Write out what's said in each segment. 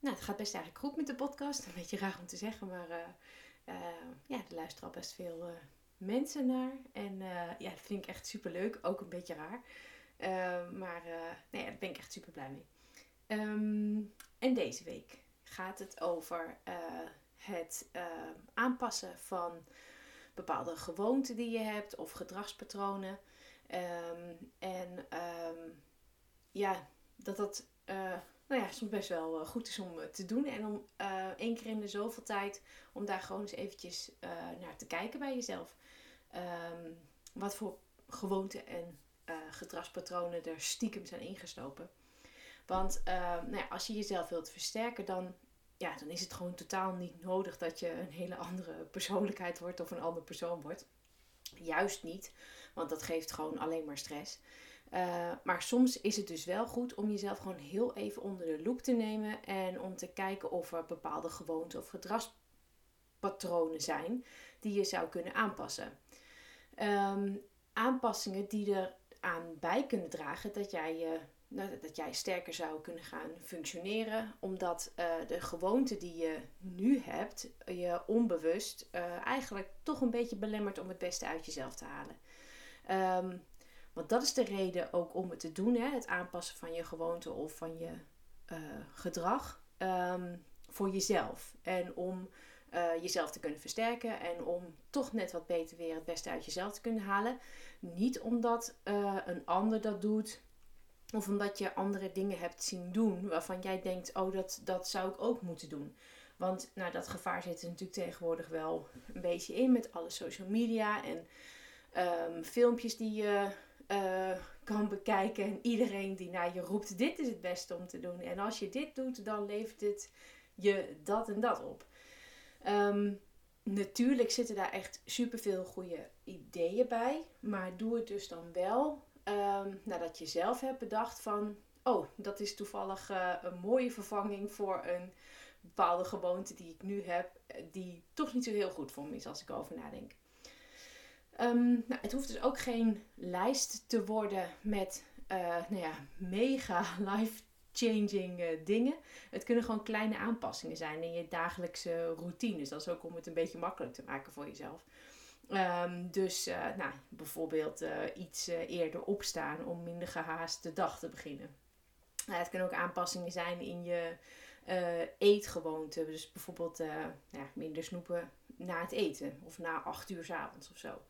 nou, het gaat best eigenlijk goed met de podcast. Een beetje raar om te zeggen, maar uh, uh, ja, er luisteren al best veel uh, mensen naar. En ja, dat vind ik echt super leuk. Ook een beetje raar. maar nee, daar ben ik echt super blij mee. Um, en deze week gaat het over het aanpassen van bepaalde gewoonten die je hebt of gedragspatronen. Um, en um, ja, dat dat nou ja, soms best wel eh, goed is om eh, te doen. En om uh, één keer in de zoveel tijd, om daar gewoon eens eventjes naar te kijken bij jezelf. Um, wat voor gewoonten en gedragspatronen er stiekem zijn ingestopen. Want nou ja, als je jezelf wilt versterken, dan, ja, dan is het gewoon totaal niet nodig dat je een hele andere persoonlijkheid wordt of een andere persoon wordt. Juist niet, want dat geeft gewoon alleen maar stress. Uh, maar soms is het dus wel goed om jezelf gewoon heel even onder de loep te nemen en om te kijken of er bepaalde gewoonten of gedragspatronen zijn die je zou kunnen aanpassen. Um, aanpassingen die er aan bij kunnen dragen dat jij, uh, dat jij sterker zou kunnen gaan functioneren, omdat uh, de gewoonte die je nu hebt, je onbewust eigenlijk toch een beetje belemmert om het beste uit jezelf te halen. Um, want dat is de reden ook om het te doen, hè? het aanpassen van je gewoonte of van je uh, gedrag um, voor jezelf. En om uh, jezelf te kunnen versterken en om toch net wat beter weer het beste uit jezelf te kunnen halen. Niet omdat uh, een ander dat doet of omdat je andere dingen hebt zien doen waarvan jij denkt, oh dat, dat zou ik ook moeten doen. Want nou, dat gevaar zit er natuurlijk tegenwoordig wel een beetje in met alle social media en um, filmpjes die je uh, kan bekijken. En iedereen die naar je roept, dit is het beste om te doen. En als je dit doet, dan levert het je dat en dat op. Um, natuurlijk zitten daar echt superveel goede ideeën bij. Maar doe het dus dan wel um, nadat je zelf hebt bedacht van... Oh, dat is toevallig uh, een mooie vervanging voor een bepaalde gewoonte die ik nu heb. Die toch niet zo heel goed voor me is als ik over nadenk. Um, nou, het hoeft dus ook geen lijst te worden met uh, nou ja, mega life-changing uh, dingen. Het kunnen gewoon kleine aanpassingen zijn in je dagelijkse routines. Dat is ook om het een beetje makkelijk te maken voor jezelf. Um, dus uh, nou, bijvoorbeeld iets eerder opstaan om minder gehaast de dag te beginnen. Het kunnen ook aanpassingen zijn in je eetgewoonte. Dus bijvoorbeeld ja, minder snoepen na het eten of na acht uur s avonds of zo.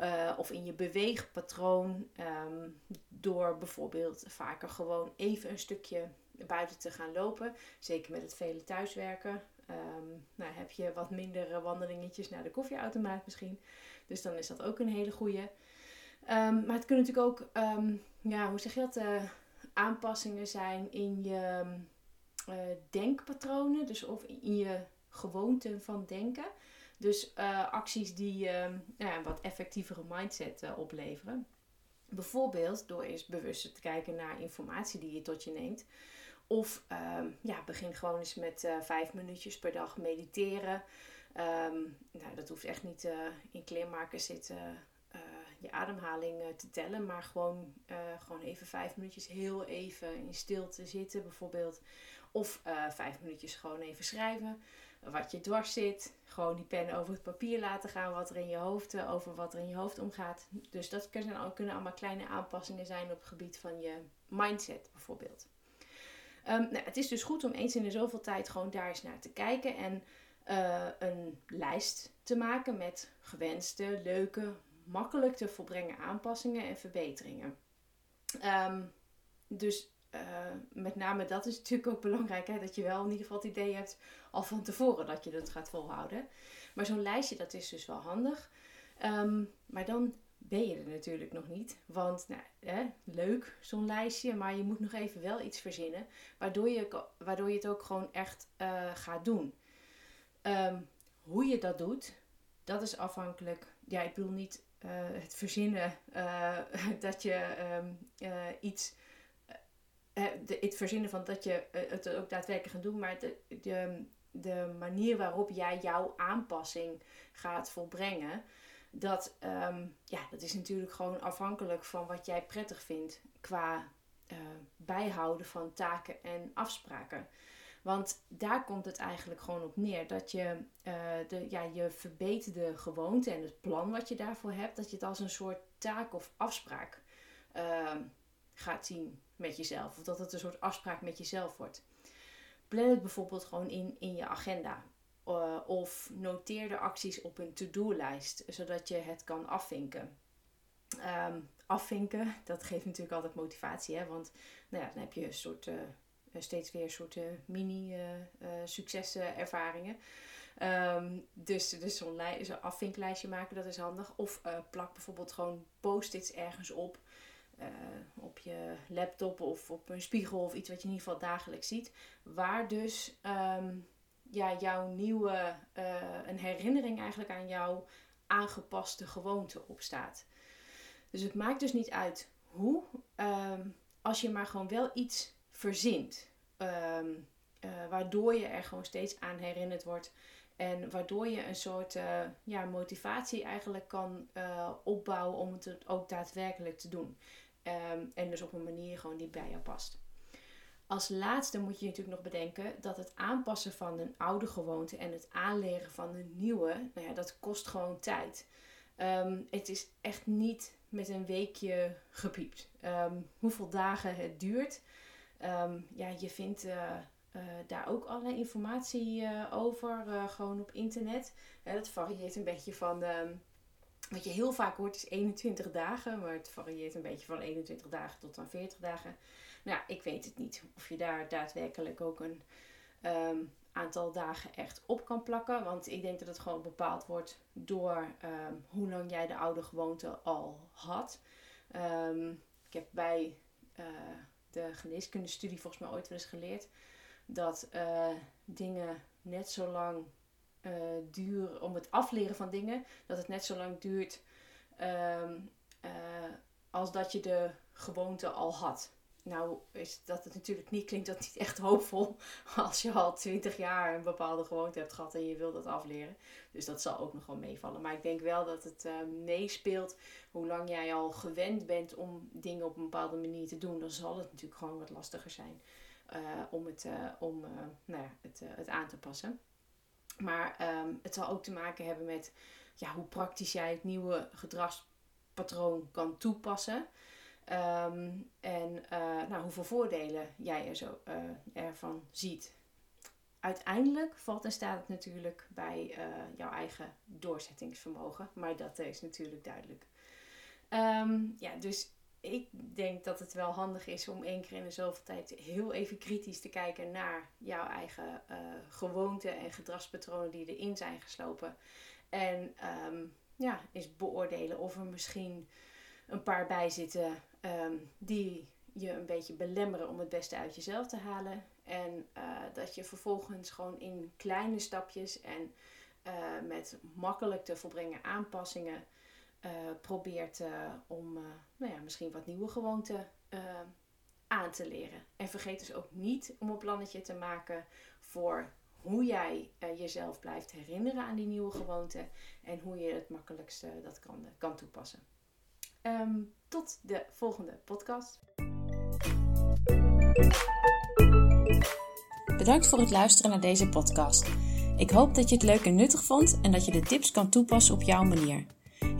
Uh, of in je beweegpatroon. Um, door bijvoorbeeld vaker gewoon even een stukje buiten te gaan lopen. Zeker met het vele thuiswerken. Um, nou, heb je wat minder wandelingetjes naar de koffieautomaat misschien. Dus dan is dat ook een hele goede. Um, maar het kunnen natuurlijk ook, ja, hoe zeg je dat, uh, aanpassingen zijn in je uh, denkpatronen. Dus of in je gewoonten van denken. Dus uh, acties die uh, ja, een wat effectievere mindset uh, opleveren. Bijvoorbeeld door eens bewuster te kijken naar informatie die je tot je neemt. Of ehm, ja, begin gewoon eens met vijf minuutjes per dag mediteren. Um, nou, dat hoeft echt niet in kleermakers zitten je ademhaling te tellen. Maar gewoon, gewoon even vijf minuutjes heel even in stilte zitten bijvoorbeeld. Of vijf minuutjes gewoon even schrijven wat je dwars zit. Gewoon die pen over het papier laten gaan, wat er in je hoofd, eh, over wat er in je hoofd omgaat. Dus dat kunnen, allemaal kleine aanpassingen zijn op het gebied van je mindset bijvoorbeeld. Um, nou, het is dus goed om eens in de zoveel tijd gewoon daar eens naar te kijken en uh, een lijst te maken met gewenste, leuke, makkelijk te volbrengen aanpassingen en verbeteringen. Um, dus uh, met name dat is natuurlijk ook belangrijk. Hè? Dat je wel in ieder geval het idee hebt al van tevoren dat je dat gaat volhouden. Maar zo'n lijstje, dat is dus wel handig. Um, maar dan ben je er natuurlijk nog niet. Want nou, hè, leuk, zo'n lijstje, maar je moet nog even wel iets verzinnen. Waardoor je, waardoor je het ook gewoon echt uh, gaat doen. Ehm, hoe je dat doet, dat is afhankelijk. Ja, ik bedoel niet uh, het verzinnen dat je um, iets. De, het verzinnen van dat je het ook daadwerkelijk gaat doen, maar de, de, manier waarop jij jouw aanpassing gaat volbrengen dat, ehm, ja, dat is natuurlijk gewoon afhankelijk van wat jij prettig vindt qua uh, bijhouden van taken en afspraken. Want daar komt het eigenlijk gewoon op neer dat je de, ja, je verbeterde gewoonte en het plan wat je daarvoor hebt, dat je het als een soort taak of afspraak uh, gaat zien met jezelf. Of dat het een soort afspraak met jezelf wordt. Plan het bijvoorbeeld gewoon in, in je agenda. Uh, of noteer de acties op een to-do-lijst, zodat je het kan afvinken. Um, afvinken, dat geeft natuurlijk altijd motivatie, hè? want nou ja, dan heb je een soort, uh, steeds weer een soort uh, mini-successen-ervaringen. Um, dus dus zo'n zo afvinklijstje maken, dat is handig. Of plak bijvoorbeeld gewoon post-its ergens op. op je laptop of op een spiegel of iets wat je in ieder geval dagelijks ziet. Waar dus um, ja, jouw nieuwe, uh, een herinnering eigenlijk aan jouw aangepaste gewoonte opstaat. Dus het maakt dus niet uit hoe, um, als je maar gewoon wel iets verzint. Um, uh, waardoor je er gewoon steeds aan herinnerd wordt. En waardoor je een soort ja, motivatie eigenlijk kan opbouwen om het ook daadwerkelijk te doen. Um, en dus op een manier gewoon die bij jou past. Als laatste moet je natuurlijk nog bedenken dat het aanpassen van een oude gewoonte en het aanleren van een nieuwe, nou ja, dat kost gewoon tijd. Um, het is echt niet met een weekje gepiept. Um, hoeveel dagen het duurt, ja, je vindt uh, uh, daar ook allerlei informatie uh, over, gewoon op internet. dat varieert een beetje van, wat je heel vaak hoort is 21 dagen, maar het varieert een beetje van 21 dagen tot aan 40 dagen. Nou, ik weet het niet of je daar daadwerkelijk ook een um, aantal dagen echt op kan plakken. Want ik denk dat het gewoon bepaald wordt door um, hoe lang jij de oude gewoonte al had. Um, ik heb bij uh, de geneeskundestudie volgens mij ooit wel eens geleerd dat uh, dingen net zo lang uh, duren, om het afleren van dingen, dat het net zo lang duurt als dat je de gewoonte al had. Nou is dat het natuurlijk niet, klinkt dat niet echt hoopvol als je al twintig jaar een bepaalde gewoonte hebt gehad en je wil dat afleren. Dus dat zal ook nog wel meevallen. Maar ik denk wel dat het uh, meespeelt hoe lang jij al gewend bent om dingen op een bepaalde manier te doen. Dan zal het natuurlijk gewoon wat lastiger zijn om, het, om nou ja, het, het aan te passen. Maar um, het zal ook te maken hebben met ja, hoe praktisch jij het nieuwe gedragspatroon kan toepassen. Um, en uh, nou, hoeveel voordelen jij er zo, uh, ervan ziet. Uiteindelijk valt en staat het natuurlijk bij uh, jouw eigen doorzettingsvermogen. Maar dat is natuurlijk duidelijk. Um, ja, dus ik denk dat het wel handig is om één keer in de zoveel tijd heel even kritisch te kijken naar jouw eigen gewoonten en gedragspatronen die erin zijn geslopen. En um, ja, eens beoordelen of er misschien een paar bij zitten um, die je een beetje belemmeren om het beste uit jezelf te halen. En uh, dat je vervolgens gewoon in kleine stapjes en uh, met makkelijk te volbrengen aanpassingen uh, probeert om nou ja, misschien wat nieuwe gewoonten aan te leren. En vergeet dus ook niet om een plannetje te maken voor hoe jij jezelf blijft herinneren aan die nieuwe gewoonte en hoe je het makkelijkste dat kan, kan toepassen. Um, tot de volgende podcast. Bedankt voor het luisteren naar deze podcast. Ik hoop dat je het leuk en nuttig vond en dat je de tips kan toepassen op jouw manier.